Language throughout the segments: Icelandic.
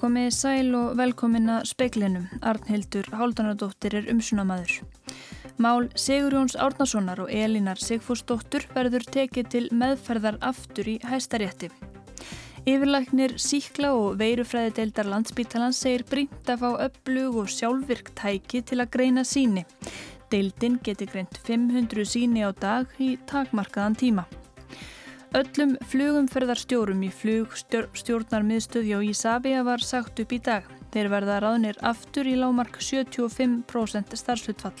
Komið sæl og velkomin að speiklinum. Arnhildur Háldanadóttir er umsunamaður. Mál Sigurjóns Árnasonar og Elinar Sigfúsdóttur verður tekið til meðferðar aftur í hæstarétti. Yfirlæknir síkla og veirufræði deildar landsbítalans segir brínt að fá upplug og sjálfvirk tæki til að greina síni. Deildin geti greint 500 síni á dag í takmarkaðan tíma. Öllum flugumferðarstjórum í flugstjórnarmiðstöðjá í Ísafja var sagt upp í dag. Þeir verða ráðnir aftur í lámark 75% starfsutfall.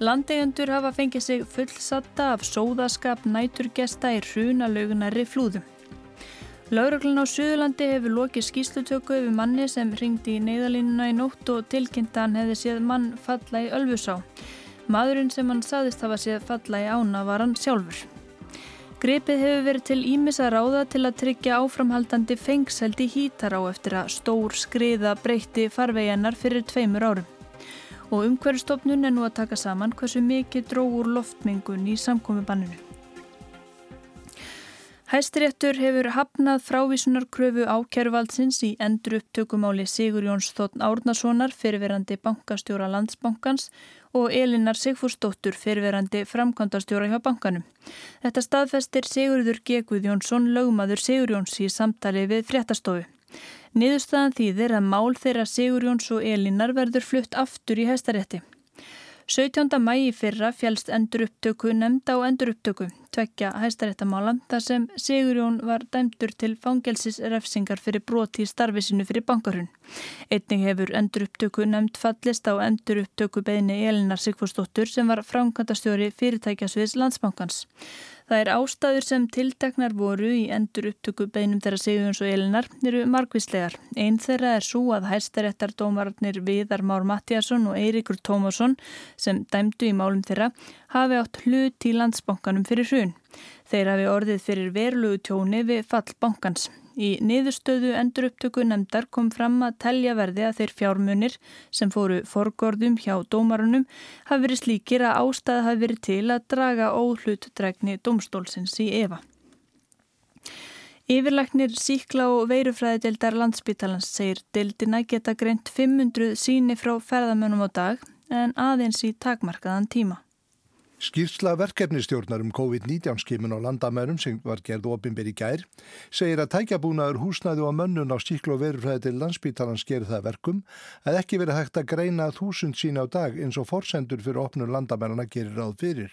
Landegjöndur hafa fengið sig fullsatta af sóðaskap næturgesta í hrunalaugunari flúðum. Lauraglun á Suðurlandi hefur lokið skýslutöku yfir manni sem ringdi í neyðalínuna í nótt og tilkynntan hefði séð mann falla í Ölfusá. Maðurinn sem hann saðist hafa séð falla í ána var hann sjálfur. Gripið hefur verið til ímissa ráða til að tryggja áframhaldandi fengseldi hítar á eftir að stór skriða breytti farveginnar fyrir tveimur árum. Og umhverfstofnun er nú að taka saman hversu mikið dróður loftmengun í samkomibanninu. Hæstiréttur hefur hafnað frávísunarkröfu ákjæruvaldsins í endur upptökumáli Sigur Jóns Þóttn Árnasonar fyrirverandi bankastjóra landsbankans og Elinar Sigfúrsdóttur fyrirverandi framkvæmdastjóra hjá bankanum. Þetta staðfestir Sigurður G. Guðjónsson lögumadur Sigur Jóns í samtali við fréttastofu. Niðurstaðan þýðir að mál þeirra Sigur Jóns og Elinar verður flutt aftur í hæstarétti. 17. mægi fyrra fjálst endur upptöku nefnda og endur upptöku, tvekja hæstaréttamála, þar sem Sigurjón var dæmdur til fangelsisrefsingar fyrir broti í starfi sinu fyrir bankarhun. Einning hefur endur upptöku nefnd fallist á endur upptöku beðni Elinar Sigfúrsdóttur sem var framkvæmdastjóri fyrirtækjasviðs landsbankans. Það er ástæður sem tilteknar voru í endur upptöku beinum þeirra Sigurjóns og Elinar eru margvíslegar. Einn þeirra er svo að hæstaréttardómarnir Viðar Már Mattiasson og Eirikur Tómasson sem dæmdu í málum þeirra hafi átt hlut í landsbankanum fyrir hrun. Þeir hafi orðið fyrir verlugu tjóni við fall bankans. Í niðurstöðu endur upptöku nefndar kom fram að telja verði að þeir fjármunir sem fóru forgörðum hjá dómarunum hafi verið slíkir að ástæða hafi verið til að draga óhlutdregni domstólsins í Eva. Yfirleiknir síkla og veirufræðideldar landsbytalans segir deldina geta greint 500 síni frá ferðamönum á dag en aðeins í takmarkaðan tíma. Skýrsla verkefnistjórnar um COVID-19 skimun á landamærum sem var gerð ofinbér í gær segir að tækjabúnaður húsnæðu og mönnun á stíklu og verufræði til landsbítalans gerir það verkum að ekki verið hægt að greina þúsund sín á dag eins og forsendur fyrir opnur landamærana gerir ráð fyrir.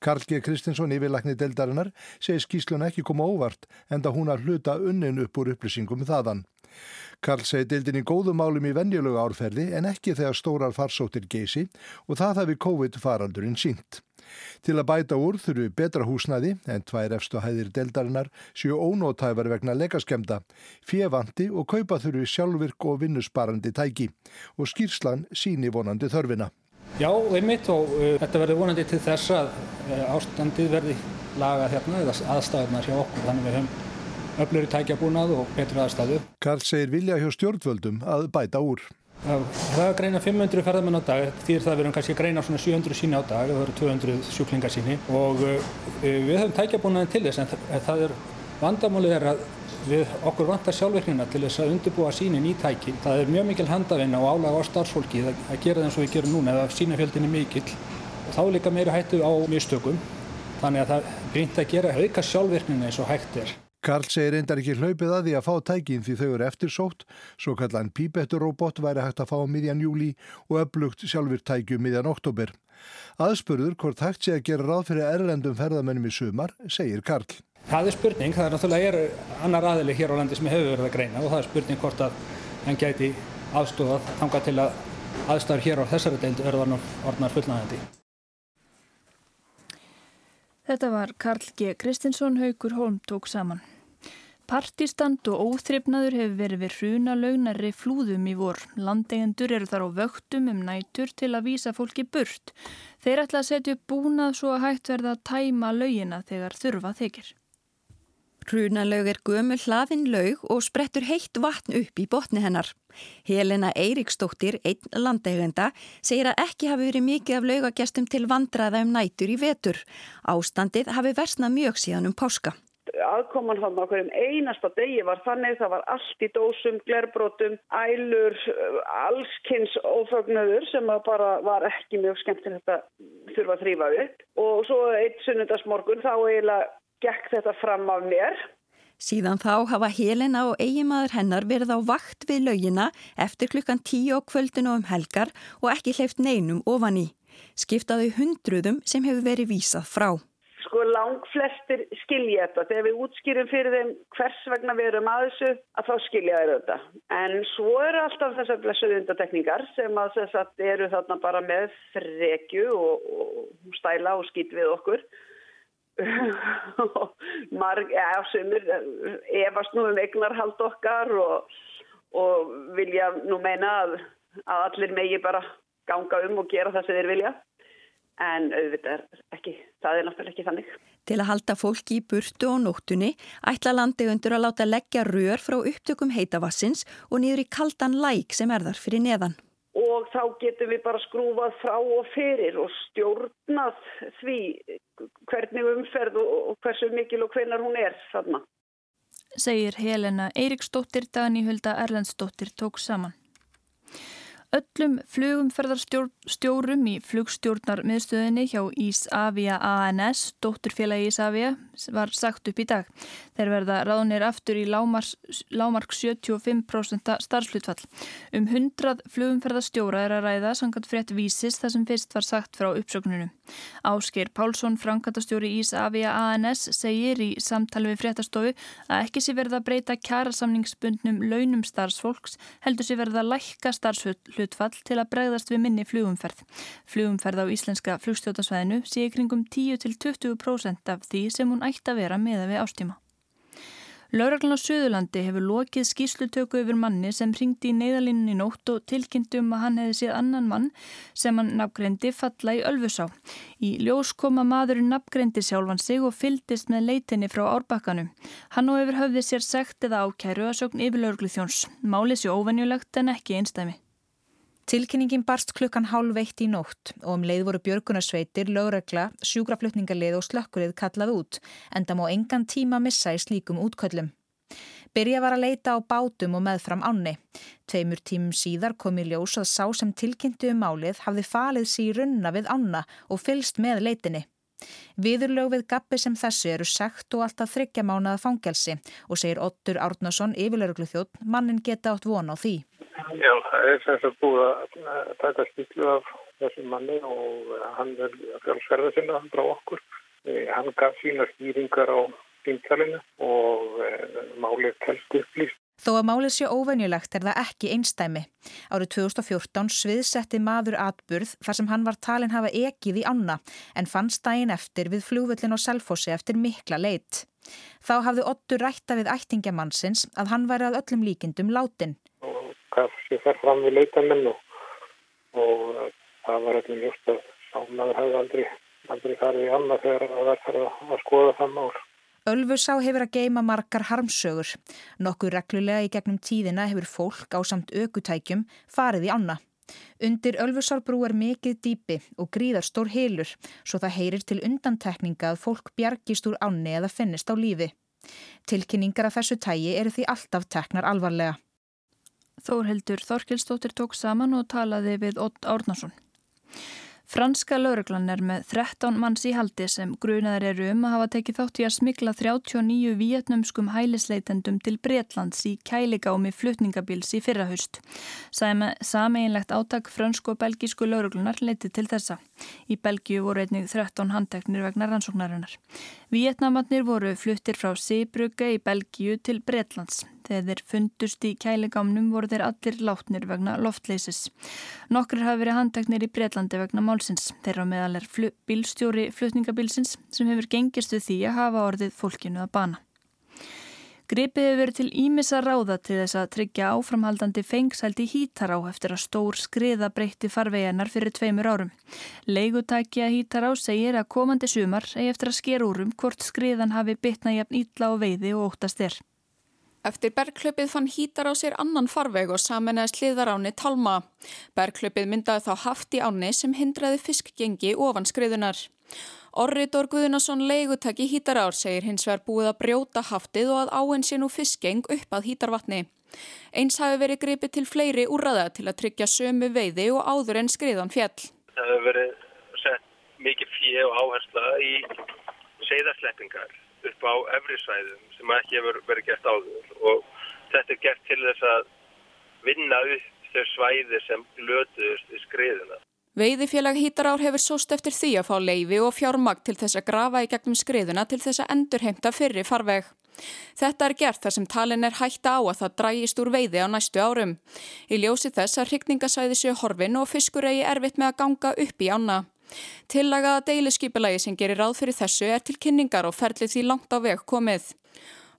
Karl G. Kristinsson yfirlækni deldarinnar segir skýslun ekki koma óvart en það hún að hluta unnin upp úr upplýsingum þaðan. Karl segi dildin í góðum málum í venjulegu árferði en ekki þegar stórar farsóttir geysi og það hafi COVID-faraldurinn sínt. Til að bæta úr þurfu betra húsnaði en tvær efstu hæðir deldarinnar séu ónótæfar vegna legaskemda, fjevandi og kaupa þurfu sjálfvirk og vinnusbarandi tæki og skýrslan síni vonandi þörfina. Já, einmitt og uh, þetta verður vonandi til þess að uh, ástandið verði lagað hérna eða aðstæðunar hjá okkur þannig við höfum öflöru tækjabúnað og betra aðstæðu. Karl segir vilja hjá stjórnvöldum að bæta úr. Það að greina 500 ferðarmenn á dag, því það verðum kannski að greina svona 700 síni á dag, það eru 200 sjúklingar síni og uh, við höfum tækjabúnaðin til þess en það er vandamálið er að við okkur vantar sjálfverknina til þess að undirbúa sínin í tæki. Það er mjög mikil handavinna og álaga á starfsfólki að gera það eins og við gerum núna eða sínafjöldin er mikill og þá er líka meira hættu á mistökum þannig að það grínt að gera auka sjálfverknina eins og hægt er. Karl segir reyndar ekki hlaupið að því að fá tækin því þau eru eftirsótt, svo kallan pípetturróbot væri hægt að fá miðjan júli og upplugt sjálfur tækju miðjan oktober. Aðspurður hvort hægt sé að gera ráð fyrir erlendum ferðamennum í sumar, segir Karl. Það er spurning, það er náttúrulega er annar aðili hér á landi sem hefur verið að greina og það er spurning hvort að hann gæti aðstofað þanga til að aðstæður hér á þessari deildu verður orðnar fullnægandi. Þetta var Karl G. Kristinsson Haugur Holm tók saman. Partistand og óþryfnaður hefur verið við hruna lögnari flúðum í vor. Landegendur eru þar á vöktum um nætur til að vísa fólki burt. Þeir ætla að setja upp búnað svo að hægt verða að tæma lögina þegar þurfa þykir. Hrunalaug er gömul hlaðin laug og sprettur heitt vatn upp í botni hennar. Helena Eiríksdóttir, einn landeigenda, segir að ekki hafi verið mikið af laugagestum til vandraða um nætur í vetur. Ástandið hafi versnað mjög síðan um páska. Aðkoman hann á hverjum einasta degi var þannig, það var allt í dósum, glerbrótum, ælur, allskynns ófögnuður sem bara var ekki mjög skemmtilegt að þurfa að þrýfa upp. Og svo eitt sunnundasmorgun þá eiginlega gekk þetta fram af mér. Síðan þá hafa Helena og eigimaður hennar verið á vakt við laugina eftir klukkan tíu á kvöldinu um helgar og ekki hleyft neinum ofan í. Skiptaðu hundruðum sem hefur verið vísað frá. Sko lang flestir skilja þetta. Þegar við útskýrum fyrir þeim hvers vegna við erum að þessu að þá skilja þeir þetta. En svo eru alltaf þessar blessuð undatekningar sem að þess að eru þarna bara með frekju og, og stæla og skýt við okkur marg, ja, sumir efast nú um eignarhald okkar og, og vilja nú meina að, að allir megi bara ganga um og gera það sem þeir vilja en auðvitað er ekki, það er náttúrulega ekki þannig. Til að halda fólki í burtu og nóttunni ætla landegundur að láta leggja rör frá upptökum heitavassins og niður í kaldan læk sem er þar fyrir neðan og þá getum við bara skrúfað frá og fyrir og stjórnað því hvernig umferð og hversu mikil og hvenar hún er þarna. Segir Helena Eiriksdóttir, Dani Hulda Erlendsdóttir tók saman. Öllum flugumferðarstjórum í flugstjórnar miðstöðinni hjá Ísavia ANS, dótturfélagi Ísavia, var sagt upp í dag. Þeir verða ráðnir aftur í lámark, lámark 75% starfslutfall. Um 100 flugumferðarstjóra er að ræða sangat frétt vísis þar sem fyrst var sagt frá uppsöknunum. Ásker Pálsson, frankatastjóri Ísavia ANS, segir í samtali við fréttastofu að ekki sé verða að breyta kjærasamningsbundnum launum starfsfólks, heldur sé verða að lækka starfsfjöld hlutfall til að bregðast við minni flugumferð. Flugumferð á íslenska flugstjótasvæðinu sé kringum 10-20% af því sem hún ætti að vera meða við ástíma. Lauraglan á Suðurlandi hefur lokið skýslutöku yfir manni sem ringdi í neyðalínunni nótt og tilkynntum að hann hefði séð annan mann sem hann nafngreindi falla í Ölfusá. Í ljós koma maðurinn nafngreindi sjálfan sig og fyldist með leitinni frá árbakkanum. Hann og yfir höfði sér sekt eða ákæru að sögn yfir lauruglu þjóns. Málið sé óvenjulegt en ekki einstæmi. Tilkynningin barst klukkan hálf eitt í nótt og um leið voru björgunarsveitir, lögregla, sjúgraflutningarlið og slökkurið kallað út en það má engan tíma missa í slíkum útköllum. Byrja var að leita á bátum og meðfram ánni. Tveimur tímum síðar kom í ljós að sá sem tilkynntu um málið hafði falið sér runna við ána og fylst með leitinni. Viðurlög við gappi sem þessu eru segt og alltaf þryggja mánaða fangelsi og segir Ottur Árnason yfirlauglu þjótt mannin geta átt von á því. Já, það er sem sagt búið að taka stílu af þessum manni og eh, hann er fjálfsverða sinna frá okkur. Eh, hann gaf sína stýringar á síntalinu og eh, málið telst upplýst. Þó að málið sé óvenjulegt er það ekki einstæmi. Árið 2014 sviðsetti maður atburð þar sem hann var talin hafa ekið í ána en fann stægin eftir við flúvöllin og selfossi eftir mikla leitt. Þá hafði Ottur rætta við ættingamannsins að hann væri að öllum líkindum látin gaf sér þar fram við leitamenn og, og uh, það var allir just að sánaður hefði aldrei, aldrei farið í annað þegar það var að skoða það mál. Ölfusá hefur að geima margar harmsögur. Nokkuð reglulega í gegnum tíðina hefur fólk á samt aukutækjum farið í anna. Undir Ölfusárbrú er mikið dýpi og gríðar stór heilur svo það heyrir til undantekninga að fólk bjargist úr ánni eða finnist á lífi. Tilkynningar af þessu tægi eru því alltaf teknar alvarlega. Þórhildur Þorkilstóttir tók saman og talaði við Ott Árnason. Franska lauruglan er með 13 manns í haldi sem grunaðar eru um að hafa tekið þátt í að smikla 39 vietnumskum hælisleitendum til Breitlands í kæligámi flutningabils í fyrrahust. Sameinlegt átak frönsku og belgísku lauruglunar leiti til þessa. Í Belgíu voru einnig 13 handteknir vegna rannsóknarinnar. Vietnamatnir voru fluttir frá Seebrugge í Belgíu til Breitlands. Þegar þeir fundust í kæligámnum voru þeir allir látnir vegna loftleysis. Nokkur hafi verið handteknir í Breitlandi vegna málsins. Þeirra meðal er fl bílstjóri flutningabilsins sem hefur gengist við því að hafa orðið fólkinu að bana. Gripið hefur verið til ímissa ráða til þess að tryggja áframhaldandi fengsældi hítará eftir að stór skriða breytti farveginar fyrir tveimur árum. Leigutækja hítará segir að komandi sumar eigi eftir að sker úrum hvort skriðan hafi bytna jafn ítla og veiði og óttast er. Eftir bergklöpið fann hítar á sér annan farveg og samanæði sliðar áni Talma. Bergklöpið myndaði þá haft í áni sem hindraði fiskgengi ofan skriðunar. Orri Dór Guðnason leigutaki hítarár segir hins vegar búið að brjóta haftið og að áinn sé nú fiskeng upp að hítarvatni. Eins hafi verið gripið til fleiri úrraða til að tryggja sömu veiði og áður en skriðan fjall. Það hefur verið sett mikið fjö og áhersla í seiðarsleppingar upp á efrisvæðum sem ekki hefur verið gert áður og þetta er gert til þess að vinna upp þau svæði sem lötuðust í skriðuna. Veiðifélag Hítarár hefur sóst eftir því að fá leifi og fjármagn til þess að grafa í gegnum skriðuna til þess að endurheimta fyrri farveg. Þetta er gert þar sem talin er hætta á að það drægist úr veiði á næstu árum. Í ljósi þess að hrygningasæði séu horfin og fiskur eigi erfitt með að ganga upp í ána. Tillagaða deiliskypulagi sem gerir ráð fyrir þessu er til kynningar og ferlið því langt á veg komið.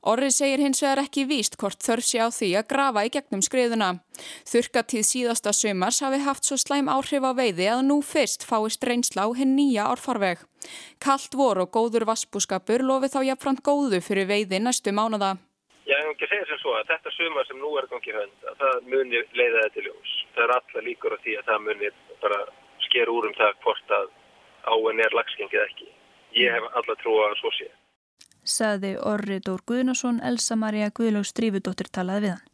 Orri segir hins vegar ekki víst hvort þörf sé á því að grafa í gegnum skriðuna. Þurkatíð síðasta sömars hafi haft svo slæm áhrif á veiði að nú fyrst fáist reynsla á hinn nýja árfarveg. Kallt vor og góður vassbúskapur lofi þá jafnframt góðu fyrir veiði næstu mánada. Ég hef ekki segið sem svo að þetta sömar sem nú er gangið hönd, að það muni leiða þetta ljós. Það er alla líkur á því að það muni bara sker úr um það hvort að áin er lagskengið ekki. Ég hef alla trú að svo sé saði Orri Dór Guðnason, Elsa Maria Guðlaug Strífudóttir talaði við hann.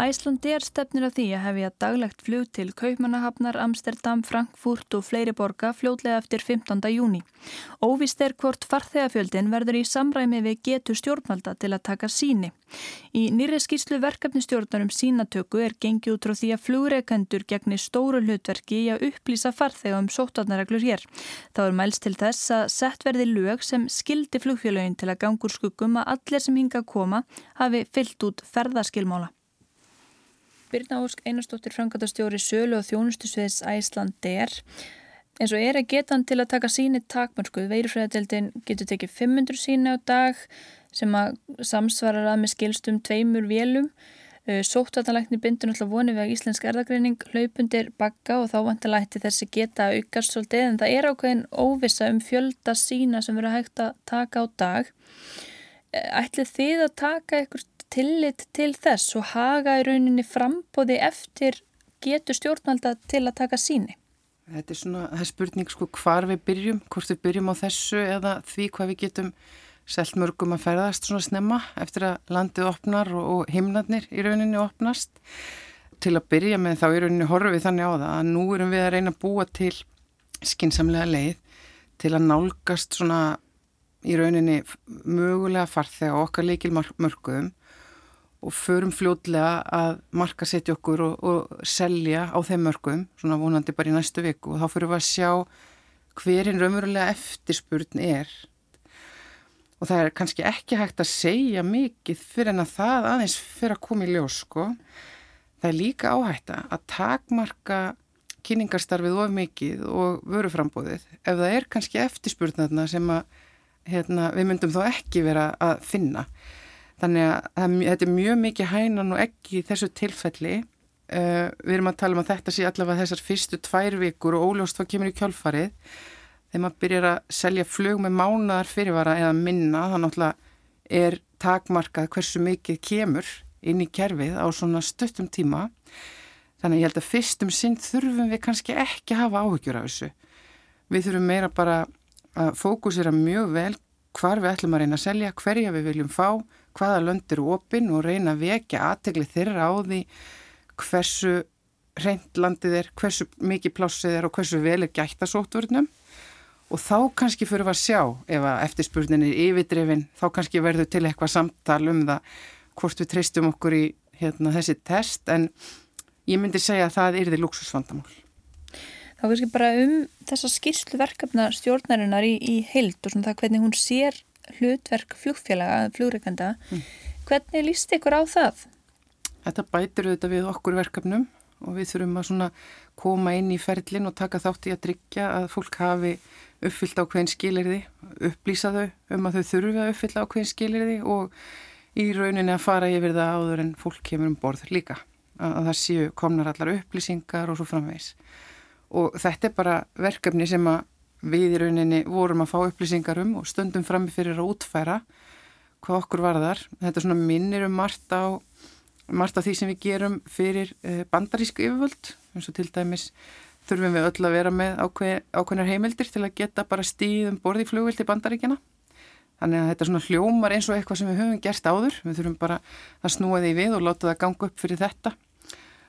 Æslandi er stefnir að því að hefja daglegt flug til Kaupmannahafnar, Amsterdam, Frankfurt og fleiri borga fljótlega eftir 15. júni. Óvist er hvort farþegafjöldin verður í samræmi við getur stjórnvalda til að taka síni. Í nýri skýrslu verkefnistjórnarum sínatöku er gengið út frá því að flugreikendur gegnir stóru hlutverki í að upplýsa farþega um sóttarnaraglur hér. Þá er mælst til þess að sett verði lög sem skildi flugfjölögin til að gangur skuggum að allir sem hinga að koma hafi fyllt út ferðaskilmála. Birna Ósk Einarstóttir frangatastjóri Sölu og þjónustusviðs Æslander eins og er að geta hann til að taka síni takmörskuð. Veirufræðadeildin getur tekið 500 síni á dag sem að samsvarar að með skilstum tveimur vélum. Sóttvartalækni bindur náttúrulega vonið við að Íslensk erðagreining hlaupundir bakka og þá vantilætti þessi geta aukast svolítið en það er ákveðin óvisa um fjölda sína sem verður hægt að taka á dag. Ætlið þið að taka eitthvað tillit til þess og haga í rauninni frambóði eftir getur stjórnvalda til að taka síni? Þetta er svona, það er spurning sko hvar við byrjum, hvort við byrjum á þessu eða því hvað við getum selt mörgum að ferðast svona snemma eftir að landið opnar og, og himnarnir í rauninni opnast. Til að byrja með þá í rauninni horfum við þannig á það að nú erum við að reyna að búa til skinsamlega leið til að nálgast svona í rauninni mögulega farþega okkar leikil mörgum og förum fljótlega að marka setja okkur og, og selja á þeim mörgum, svona vonandi bara í næstu viku og þá fyrir við að sjá hverinn raunverulega eftirspurn er og það er kannski ekki hægt að segja mikið fyrir en að það aðeins fyrir að koma í ljós sko. Það er líka áhægt að takmarka kynningarstarfið of mikið og vöruframbóðið ef það er kannski eftirspurnaðna sem að hérna, við myndum þó ekki vera að finna. Þannig að þetta er mjög mikið hænan og ekki í þessu tilfelli. Uh, við erum að tala um að þetta sé allavega þessar fyrstu tvær vikur og óljóst hvað kemur í kjálfarið. Þegar maður byrjar að selja flug með mánaðar fyrirvara eða minna, það náttúrulega er takmarkað hversu mikið kemur inn í kerfið á svona stuttum tíma. Þannig að ég held að fyrstum sinn þurfum við kannski ekki að hafa áhyggjur af þessu. Við þurfum meira bara að fókusera mjög vel hvar við ætlum að reyna að selja, hverja við viljum fá hvaða lönd eru opinn og reyna að vekja aðtegli þeirra á því hversu reynd landið er, hversu mikið plássið er og hversu vel er gætt að sóttvörnum og þá kannski fyrir að sjá ef að eftirspurnin er yfirdrifin þá kannski verður til eitthvað samtal um það hvort við treystum okkur í hérna, þessi test en ég myndi segja að það er því luxusvandamál. Þá kannski bara um þessa skýrslu verkefna stjórnarinnar í, í heild og svona það hvernig hún sér hlutverk flugfélaga, flugreikanda. Mm. Hvernig líst ykkur á það? Þetta bætir auðvitað við okkur verkefnum og við þurfum að svona koma inn í ferlin og taka þátt í að tryggja að fólk hafi uppfyllt á hvern skilirði, upplýsa þau um að þau þurfi að uppfylla á hvern skilirði og í rauninni að fara yfir það áður en fólk kemur um borð líka. Að, að það séu komnar allar upplýsingar og svo framvegs. Og þetta er bara verkefni sem við í rauninni vorum að fá upplýsingar um og stöndum framifyrir að útfæra hvað okkur varðar. Þetta svona minnir um margt á, margt á því sem við gerum fyrir eh, bandarísku yfirvöld eins og til dæmis þurfum við öll að vera með ákveð, ákveðnar heimildir til að geta bara stíðum borði flugvilt í bandaríkjana. Þannig að þetta svona hljómar eins og eitthvað sem við höfum gert áður. Við þurfum bara að snúa því við og láta það ganga upp fyrir þetta.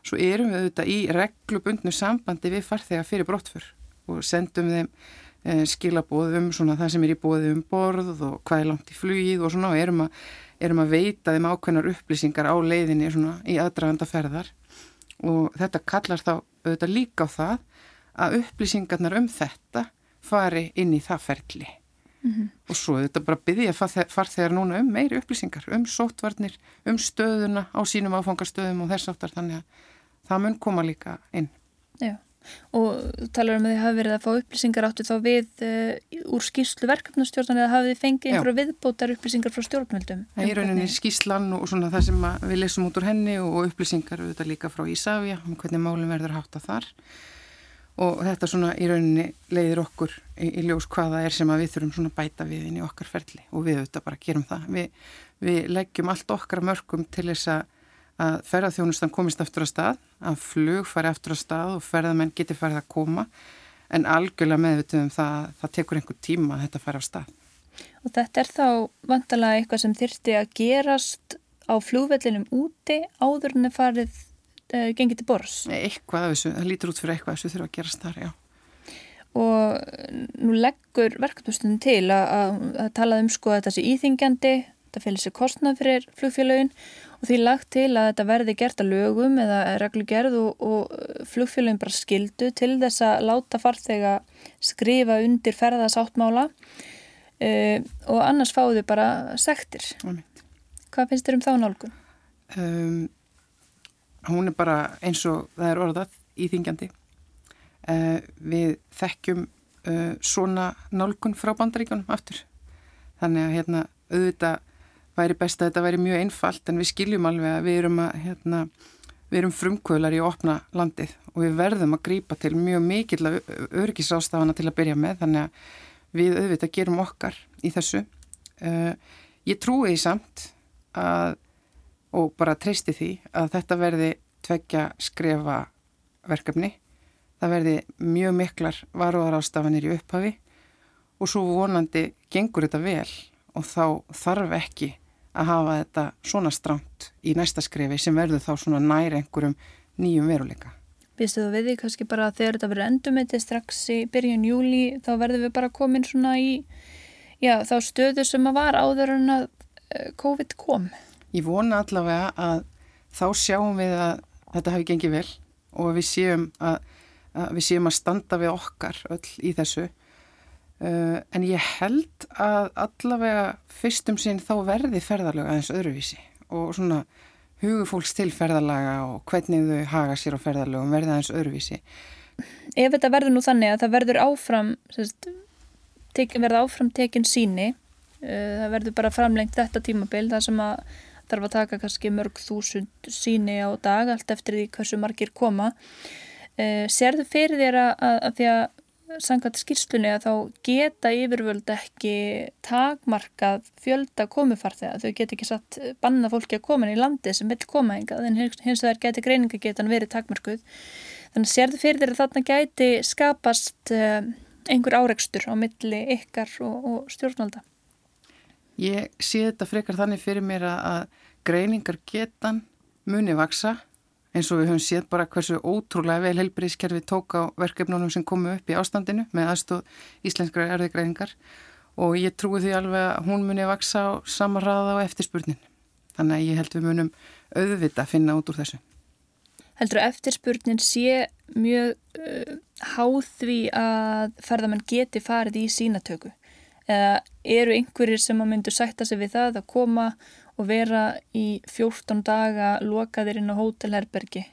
Svo erum við auðvitað í reglubundnu sambandi við farþega fyrir brottfur og sendum þeim skilabóðum svona það sem er í bóði um borð og hvað er langt í flugið og svona og erum að, erum að veita þeim ákveðnar upplýsingar á leiðinni svona í aðdraganda ferðar. Og þetta kallar þá auðvitað líka á það að upplýsingarnar um þetta fari inn í það ferli. Mm -hmm. og svo auðvitað bara byggja farþegar núna um meiri upplýsingar um sótvarnir, um stöðuna á sínum áfangastöðum og þess aftar þannig að það mun koma líka inn. Já og talar um að þið hafi verið að fá upplýsingar áttu þá við uh, úr skýrslu verkefnastjórnan eða hafið þið fengið einhverju viðbótar upplýsingar frá stjórnmjöldum? Það er rauninni skýrslan og svona það sem við lesum út úr henni og upplýsingar auðvitað líka frá Ísafja um hvernig málum verður hátt að þar og þetta svona í rauninni leiðir okkur í, í ljós hvaða er sem að við þurfum svona bæta við inn í okkar ferli og við auðvitað bara gerum það. Vi, við leggjum allt okkar mörgum til þess að að ferðarþjónustan komist aftur að stað, að flug fari aftur að stað og ferðarmenn geti farið að koma en algjörlega meðvituðum það, það tekur einhver tíma að þetta fari á stað. Og þetta er þá vantalega eitthvað sem þyrti að gerast á flugvellinum úti áður en það farið uh, gengið til bors? Eitthvað af þessu, það lítur út fyrir eitthvað þessu þurfa að gerast þar, já. Og nú leggur verkefnustunum til að, að, að tala um sko að þetta sé íþingjandi, þetta fylgir sér kostnað fyrir flugfélagin og því lagt til að þetta verði gert að lögum eða reglugerð og, og flugfélagin bara skildu til þess að láta farþega skrifa undir ferðasáttmála uh, og annars fáðu bara sektir. Hvað finnst þér um þá nálgun? Um, hún er bara eins og það er orðað íþingjandi. Uh, við þekkjum uh, svona nálgun frá bandaríkunum aftur. Þannig að hérna auðvitað væri best að þetta væri mjög einfalt en við skiljum alveg að við erum, að, hérna, við erum frumkvölar í opna landið og við verðum að grýpa til mjög mikill örgisástafana til að byrja með þannig að við auðvitað gerum okkar í þessu. Uh, ég trúi því samt að, og bara treysti því að þetta verði tveggja skrefa verkefni. Það verði mjög miklar varuðarástafanir í upphafi og svo vonandi gengur þetta vel og þá þarf ekki að hafa þetta svona stramt í næsta skrefi sem verður þá svona nær einhverjum nýjum veruleika. Vistu þú við því kannski bara að þegar þetta verður endumeti strax í byrjun júli þá verður við bara komin svona í já, þá stöðu sem að var áður en að eh, COVID kom? Ég vona allavega að þá sjáum við að þetta hafi gengið vel og við séum að, að við séum að standa við okkar öll í þessu Uh, en ég held að allavega fyrstum sinn þá verði ferðarlega aðeins öðruvísi og svona hugur fólks til ferðarlega og hvernig þau haga sér á ferðarlegum verði aðeins öðruvísi. Ef þetta verður nú þannig að það verður áfram, sérst, tek, verður áfram tekin síni, uh, það verður bara framlengt þetta tímabil þar sem að þarf að taka kannski mörg þúsund síni á dag allt eftir því hversu margir koma. Uh, Serðu fyrir þér að, að því að sangat skýrslunni að þá geta yfirvöld ekki takmarkað fjölda komufarþega. Þau get ekki satt banna fólki að koma í landi sem vil koma engað en hins vegar geti greiningagetan verið takmarkuð. Þannig að sérðu fyrir þeirra þarna gæti skapast uh, einhver áreikstur á milli ykkar og, og stjórnvalda. Ég sé þetta frekar þannig fyrir mér að greiningargetan muni vaksa eins og við höfum séð bara hversu ótrúlega vel helbriðskerfi tók á verkefnunum sem komu upp í ástandinu með aðstóð íslenskra erðigræðingar og ég trúi því alveg að hún muni að vaksa á samarraða á eftirspurnin. Þannig að ég held við munum auðvita að finna út úr þessu. Heldur eftirspurnin sé mjög uh, háð því að ferðamann geti farið í sínatöku? Eða eru einhverjir sem að myndu sætta sig við það að koma og vera í 14 daga lokaðir inn á hótelherbergi?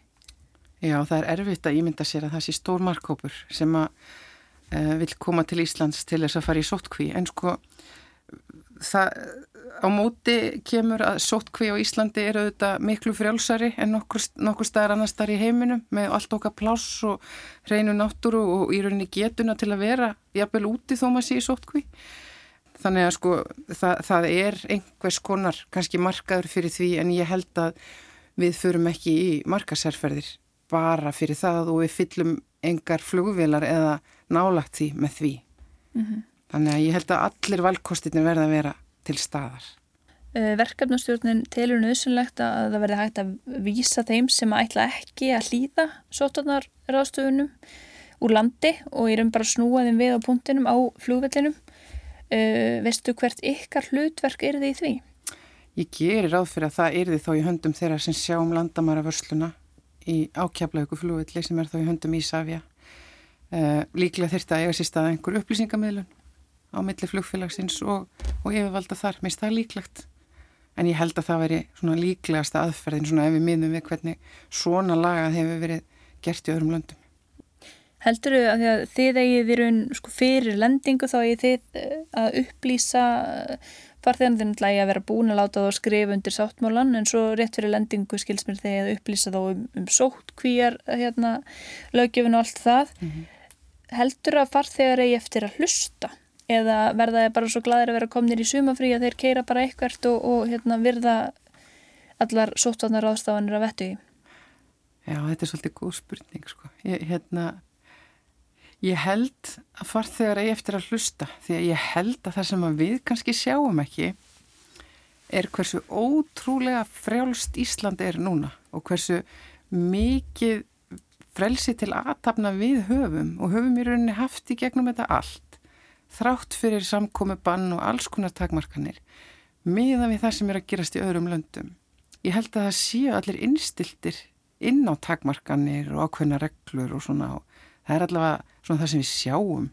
Já, það er erfitt að ímynda sér að það sé stór markkópur sem að uh, vil koma til Íslands til þess að fara í sóttkví en sko það á móti kemur að sóttkví á Íslandi eru auðvitað miklu frjálsari en nokkur, nokkur staðar annar staðar í heiminum með allt okkar pláss og reynu náttúru og í rauninni getuna til að vera jafnvel úti þó maður sé í sóttkví. Þannig að sko það, það er einhvers konar kannski markaður fyrir því en ég held að við förum ekki í markasærferðir bara fyrir það og við fyllum engar flugvilar eða nálagt því með því. Mm -hmm. Þannig að ég held að allir valkostinni verða að vera til staðar. Eh, verkefnastjórnin telur nöðsynlegt að það verði hægt að vísa þeim sem ætla ekki að hlýða sótarnar ráðstöfunum úr landi og ég er um bara að snúa þeim við á punktinum á flugvellinum. Uh, veistu hvert ykkar hlutverk er þið í því? Ég gerir ráð fyrir að það er þið þó í höndum þeirra sem sjá um landamæra vörsluna í ákjaflaugu flugvelli sem er þó í höndum Ísafja. Uh, líklega þurft að eiga sér stað einhver upplýsingamilun á milli flugfélagsins og, og yfirvalda þar, minnst það líklegt en ég held að það veri svona líklegasta aðferðin svona ef við miðum við hvernig svona lagað hefur verið gert í öðrum löndum Heldur þau að, að þið eigið í raun sko, fyrir lendingu þá eigið þið eh, að upplýsa eh, farþegarnir til að vera búin að láta þá skrifa undir sáttmálan en svo rétt fyrir lendingu skils mér þegar að upplýsa þá um, um sótt kvíjar hérna, lögjöfun og allt það mm -hmm. heldur að farþegar eigi eftir að hlusta eða verða þeir bara svo gladir að vera komnir í sumafrí að þeir keira bara eitthvert og, og hérna, virða allar sóttvarnar ástafanir að vettu í? Já, þetta er svolítið góð spurning sko. Ég, hérna, ég held að farþegar eigi eftir að hlusta því að ég held að það sem við kannski sjáum ekki er hversu ótrúlega frjálst Ísland er núna og hversu mikið frelsi til aðtapna við höfum og höfum í rauninni haft í gegnum þetta allt þrátt fyrir samkomi bann og alls konar takmarkanir miða við það sem er að gerast í öðrum löndum. Ég held að það séu allir innstiltir inn á takmarkanir og ákveðna reglur og svona og það er allavega svona það sem við sjáum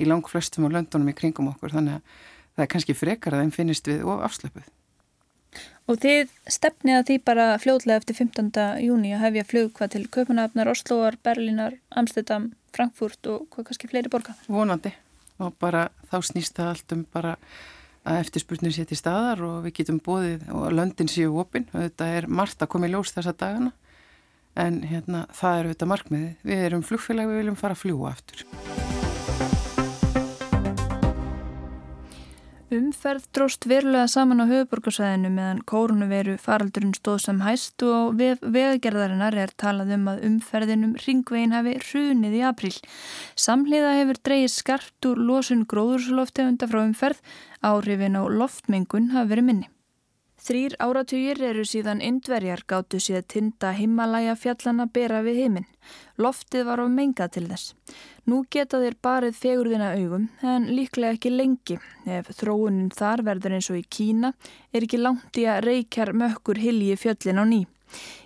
í lang flestum á löndunum í kringum okkur þannig að það er kannski frekar að þeim finnist við og afslöpuð. Og þið stefnið að því bara fljóðlega eftir 15. júni að hefja flug hvað til Köpunafnar, Osloar, Berlínar, Amsterdam, Frankfurt og hvað kannski fleiri borga? Vonandi og bara þá snýst það allt um bara að eftirspurnir séti staðar og við getum bóðið og löndin séu opinn og þetta er margt að koma í ljós þessa dagana en hérna það er þetta markmiði. Við erum flugfélag, við viljum fara að fljúa aftur. Umferð dróst verulega saman á höfuborgarsæðinu meðan kórunveru faraldurinn stóð sem hæst og veðgerðarinnar er talað um að umferðinum ringvegin hafi hrunið í april. Samhliða hefur dreyið skarpt úr losun gróðursloftegunda frá umferð, áhrifin á loftmengun hafi verið minni. Þrýr áratugir eru síðan indverjar gáttu síðan tinda Himalaya fjallana bera við heiminn. Loftið var á menga til þess. Nú geta þeir barið fegurðina augum en líklega ekki lengi. Ef þróunin þar verður eins og í Kína er ekki langt í að reykjar mökkur hilji fjöllin á ný.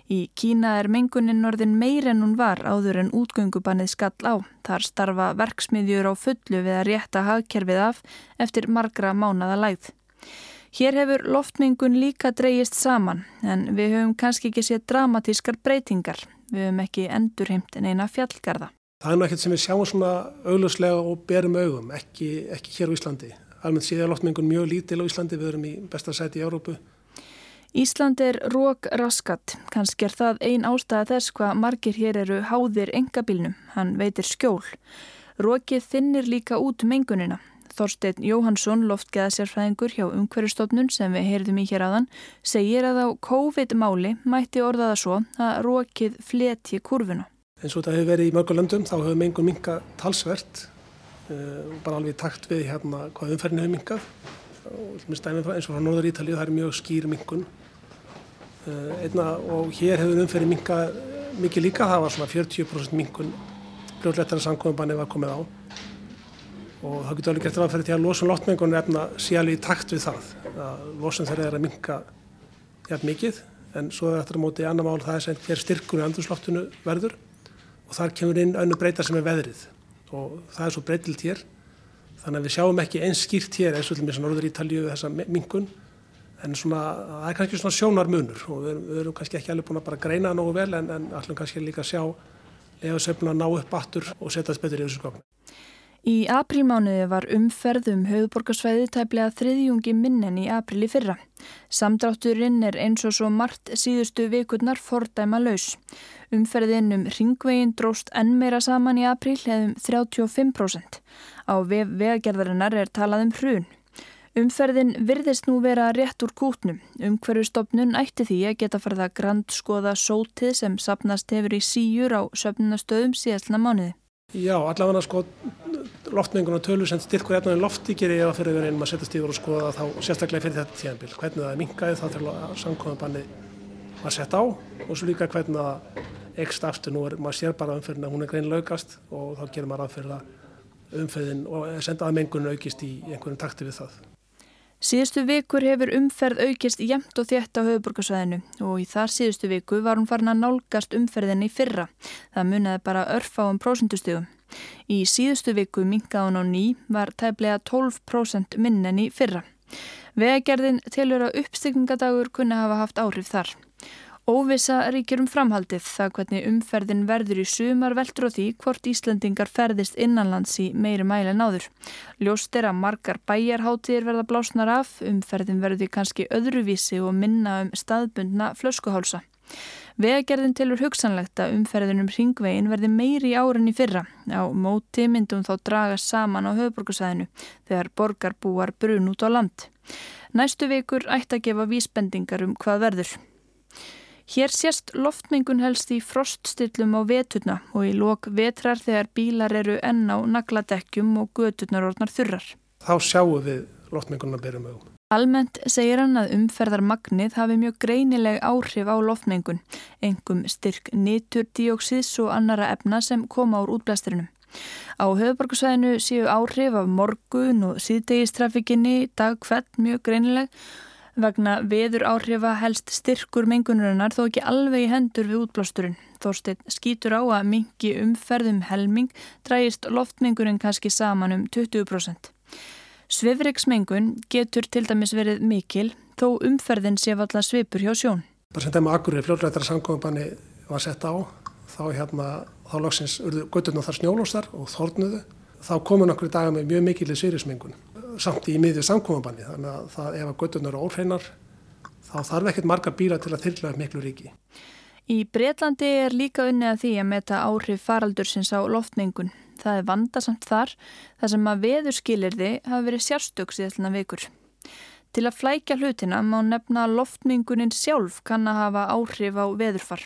Í Kína er mengunin norðin meir en hún var áður en útgöngubannið skall á. Þar starfa verksmiðjur á fullu við að rétta hagkerfið af eftir margra mánada lægð. Hér hefur loftmengun líka dreyist saman en við höfum kannski ekki séð dramatískar breytingar. Við höfum ekki endurheimt en eina fjallgarða. Það er nú ekkert sem við sjáum svona augljóslega og berum augum, ekki, ekki hér á Íslandi. Almennt séð er loftmengun mjög lítil á Íslandi, við höfum í besta sæti í Európu. Ísland er rók raskat, kannski er það ein ástæða þess hvað margir hér eru háðir engabilnum, hann veitir skjól. Rókið þinnir líka út mengunina, Þorstein Jóhansson, loftgeðasérfræðingur hjá umhverjastofnun sem við heyrðum í hér aðan, segir að á COVID-máli mætti orðaða svo að rókið fleti kurvuna. En svo þetta hefur verið í mörgur löndum, þá hefur mengun minka talsvert, uh, bara alveg takt við hérna hvað umferðin hefur minkað. eins og frá Norður Ítalið, það er mjög skýr minkun. Uh, einna, og hér hefur umferðin minkað mikið líka, það var svona 40% minkun bljóðlettara samkominbanni var komið á og það getur alveg gert ráðferði til að losun loftmengun efna sé alveg í takt við það að losun þeirra er að minka jæfn mikið en svo er þetta á móti annar mál það er sem hver styrkur í andrusloftinu verður og þar kemur inn önnu breyta sem er veðrið og það er svo breytilt hér þannig að við sjáum ekki eins skýrt hér eins og og með Norður Ítalju þessa mingun en svona, það er kannski svona sjónarmunur og við við erum kannski ekki alveg búin að bara greina það nógu vel en, en allum kannski líka að sjá legasöfna ná upp aftur og setja þess betur í þessu skokna. Í aprílmánuði var umferð um höfuborgarsvæði tæplega þriðjungi minnen í apríli fyrra. Samdrátturinn er eins og svo margt síðustu vikurnar fordæma laus. Umferðin um ringvegin dróst enn meira saman í apríl hefðum 35%. Á vegagerðarinnar er talað um hrun. Umferðin virðist nú vera rétt úr kútnum. Umhverju stopnun ætti því að geta farið að grandskoða sótið sem sapnast hefur í síjur á söfnunastöðum síðastlega mánuði. Já, allavega sko loftmengun og tölur sem styrkur efnaðin lofti gerir ég að fyrir einhvern veginn maður setjast yfir og skoða þá sérstaklega fyrir þetta tíðanbíl. Hvernig það er mingaðið þá til að samkvæmbanni var sett á og svo líka hvernig það ekst aftur. Nú er maður sér bara umferðin að hún er greinlaugast og þá gerir maður aðferða umferðin og senda að mengun aukist í einhvern takti við það. Síðustu vikur hefur umferð aukist jæmt og þétt á höfuborgarsvæðinu og í þar síðustu viku var hún farin að nálgast umferðinni fyrra. Það muniði bara örfa um prósendustugum. Í síðustu viku mingaði hún á ný var tæplega 12% minn enn í fyrra. Vegagerðin tilur að uppstikningadagur kunni hafa haft áhrif þar. Óvisa ríkjur um framhaldið það hvernig umferðin verður í sumar veldur og því hvort Íslandingar ferðist innanlands í meiri mæli en áður. Ljóst er að margar bæjarháttir verða blásnar af, umferðin verður kannski öðruvísi og minna um staðbundna flöskuhálsa. Vegagerðin tilur hugsanlegt að umferðin um ringvegin verði meiri í fyrra. Á móti myndum þá draga saman á höfuborgarsæðinu þegar borgarbúar brun út á land. Næstu vikur ætti að gefa vísbendingar um hvað verður. Hér sést loftmengun helst í froststillum á veturna og í lok vetrar þegar bílar eru enn á nagladekkjum og göturnar orðnar þurrar. Þá sjáum við loftmengunna byrjum augum. Almennt segir hann að umferðarmagnið hafi mjög greinileg áhrif á loftmengun, engum styrk niturdíóksís og annara efna sem koma úr útblæsturinnum. Á höfuborgarsvæðinu séu áhrif af morgun og síðdegistrafikinni dagkvætt mjög greinileg Vegna veður áhrifa helst styrkur mengunarinnar þó ekki alveg í hendur við útblásturinn. Þorstein skýtur á að mingi umferðum helming drægist loftmengunin kannski saman um 20%. Svifriksmengun getur til dæmis verið mikil þó umferðin sé valla svipur hjá sjón. Bara sem dæma akkurir fljóðrættar samkominbanni var sett á þá hérna þá lóksins urðu götturna þar snjólóstar og þórnuðu. Þá komu nokkur dagar með mjög mikilir svifriksmengun samt í miðju samkomabanni þannig að það, ef að göttunar eru óhreinar þá þarf ekkert marga bíla til að þyrla upp miklu ríki. Í Breitlandi er líka unni að því að meta áhrif faraldursins á loftmengun. Það er vandasamt þar þar sem að veðurskilirði hafa verið sérstöks í þessuna vikur. Til að flækja hlutina má nefna loftmengunin sjálf kann að hafa áhrif á veðurfar.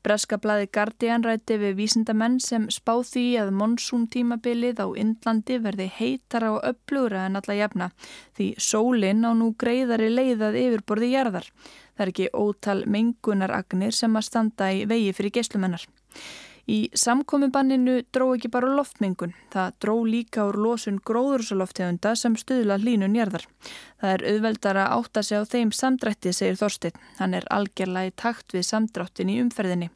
Breska blaði Guardian rætti við vísindamenn sem spá því að monsún tímabilið á Indlandi verði heitara og upplugra en alla jafna því sólinn á nú greiðari leiðað yfirborði jarðar. Það er ekki ótal mengunaragnir sem að standa í vegi fyrir geyslumennar. Í samkomibanninu dró ekki bara loftmengun, það dró líka úr losun gróðursaloftegunda sem stuðla hlínun jarðar. Það er auðveldara átt að segja á þeim samdrætti, segir Þorstein. Hann er algjörlega í takt við samdráttin í umferðinni.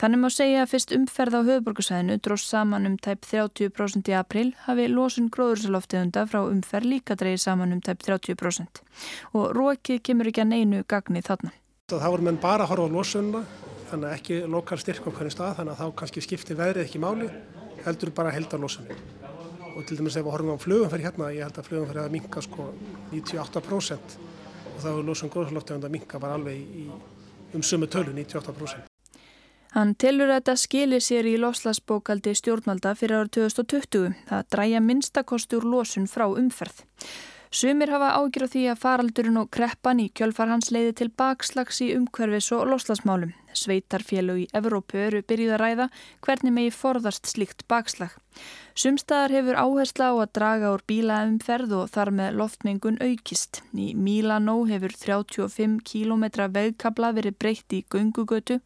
Þannig má segja að fyrst umferð á höfuborgarsæðinu dróst saman um tæp 30% í april hafi losun gróðursaloftegunda frá umferð líka dreyið saman um tæp 30% og rókið kemur ekki að neinu gagni þarna. Það voru menn bara að horfa á losunna þannig að ekki lokal styrk á hvernig stað þannig að þá kannski skiptir veðrið ekki máli heldur bara heldarlósunni og til dæmis ef við horfum á flugumferð hérna ég held að flugumferð er að minka sko 98% og þá er lósun gróðsaloftegund að minka bara alveg í, um sumu tölu 98%. Hann telur að þetta skilir sér í loslasbókaldi stjórnvalda fyrir árið 2020 það dræja minnstakostur lósun frá umferð. Sumir hafa ágjör á því að faraldurinn og kreppan í kjölfar hans leiði til bakslags í umhverfis og loslasmálum. Sveitarfélag í Evrópu eru byrjuð að ræða hvernig megi forðast slíkt bakslag. Sumstaðar hefur áhersla á að draga úr bílaumferð og þar með loftmengun aukist. Í Mílanó hefur 35 km vegkabla verið breytt í göngugötu.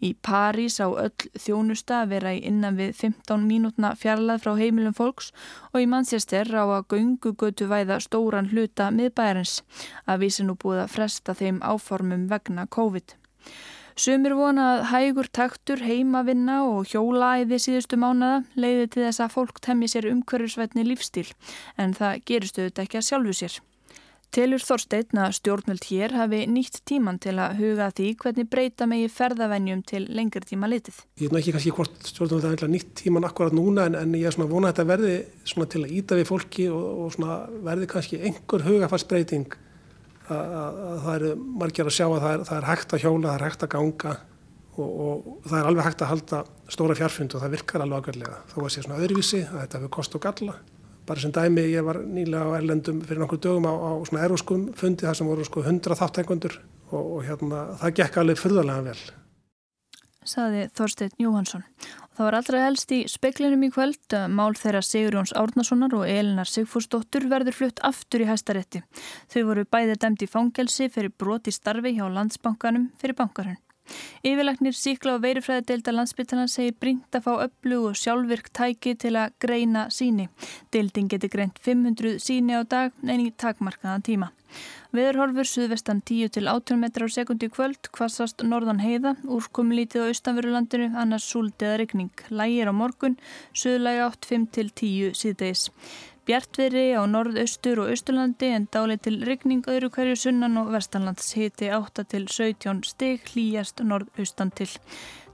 Í París á öll þjónusta vera í innan við 15 mínútna fjarlað frá heimilum fólks og í Manchester á að göngugötu væða stóran hluta miðbæjarins. Að vísi nú búið að fresta þeim áformum vegna COVID. Sumir vona að hægur taktur, heimavinna og hjólaæði síðustu mánada leiði til þess að fólk temmi sér umhverfisvætni lífstíl en það geristu þetta ekki að sjálfu sér. Telur Þorstein að stjórnvöld hér hafi nýtt tíman til að huga því hvernig breyta megi ferðavennjum til lengri tíma litið. Ég er ekki kannski hvort stjórnvöld hafi nýtt tíman akkurat núna en, en ég er svona vonað að þetta verði til að íta við fólki og, og verði kannski einhver hugafarsbreyting það eru margir að sjá að það er, það er hægt að hjóla, það er hægt að ganga og, og það er alveg hægt að halda stóra fjárfund og það virkar alveg ágæðlega þó að sé svona öðruvísi að þetta hefur kost og galla bara sem dæmi, ég var nýlega á Erlendum fyrir nokkur dögum á, á svona eróskum fundi þar sem voru sko 100 þáttækundur og, og hérna það gekk alveg fyrðarlega vel. Saði Þorstein Jóhansson. Það var allra helst í speklinum í kvöld mál þeirra Sigurjóns Árnasonar og Elinar Sigfúrsdóttur verður flutt aftur í hæstarétti. Þau voru bæði dæmt í fangelsi fyrir broti starfi hjá landsbankanum fyrir bankarhönn. Yfirlagnir síkla og veirufræði deilda landsbyttarna segir brínt að fá öflug og sjálfvirk tæki til að greina síni. Deildin getur greint 500 síni á dag en í takmarkaðan tíma. Veðurhorfur suðvestan 10 til 18 metrar á sekundi kvöld, kvassast norðan heiða, úrkom lítið á austanverulandinu, annars súld eða regning. Lægir á morgun, suðlægi 8, 5 til 10 síðdeis. Bjartveri á norðaustur og austurlandi en dálit til regning öðru hverju sunnan og vestanlands hiti 8 til 17 stig hlýjast norðaustan til.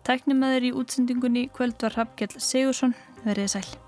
Tæknumæður í útsendingunni kvöld var Hafgjell Sigursson, verið sæl.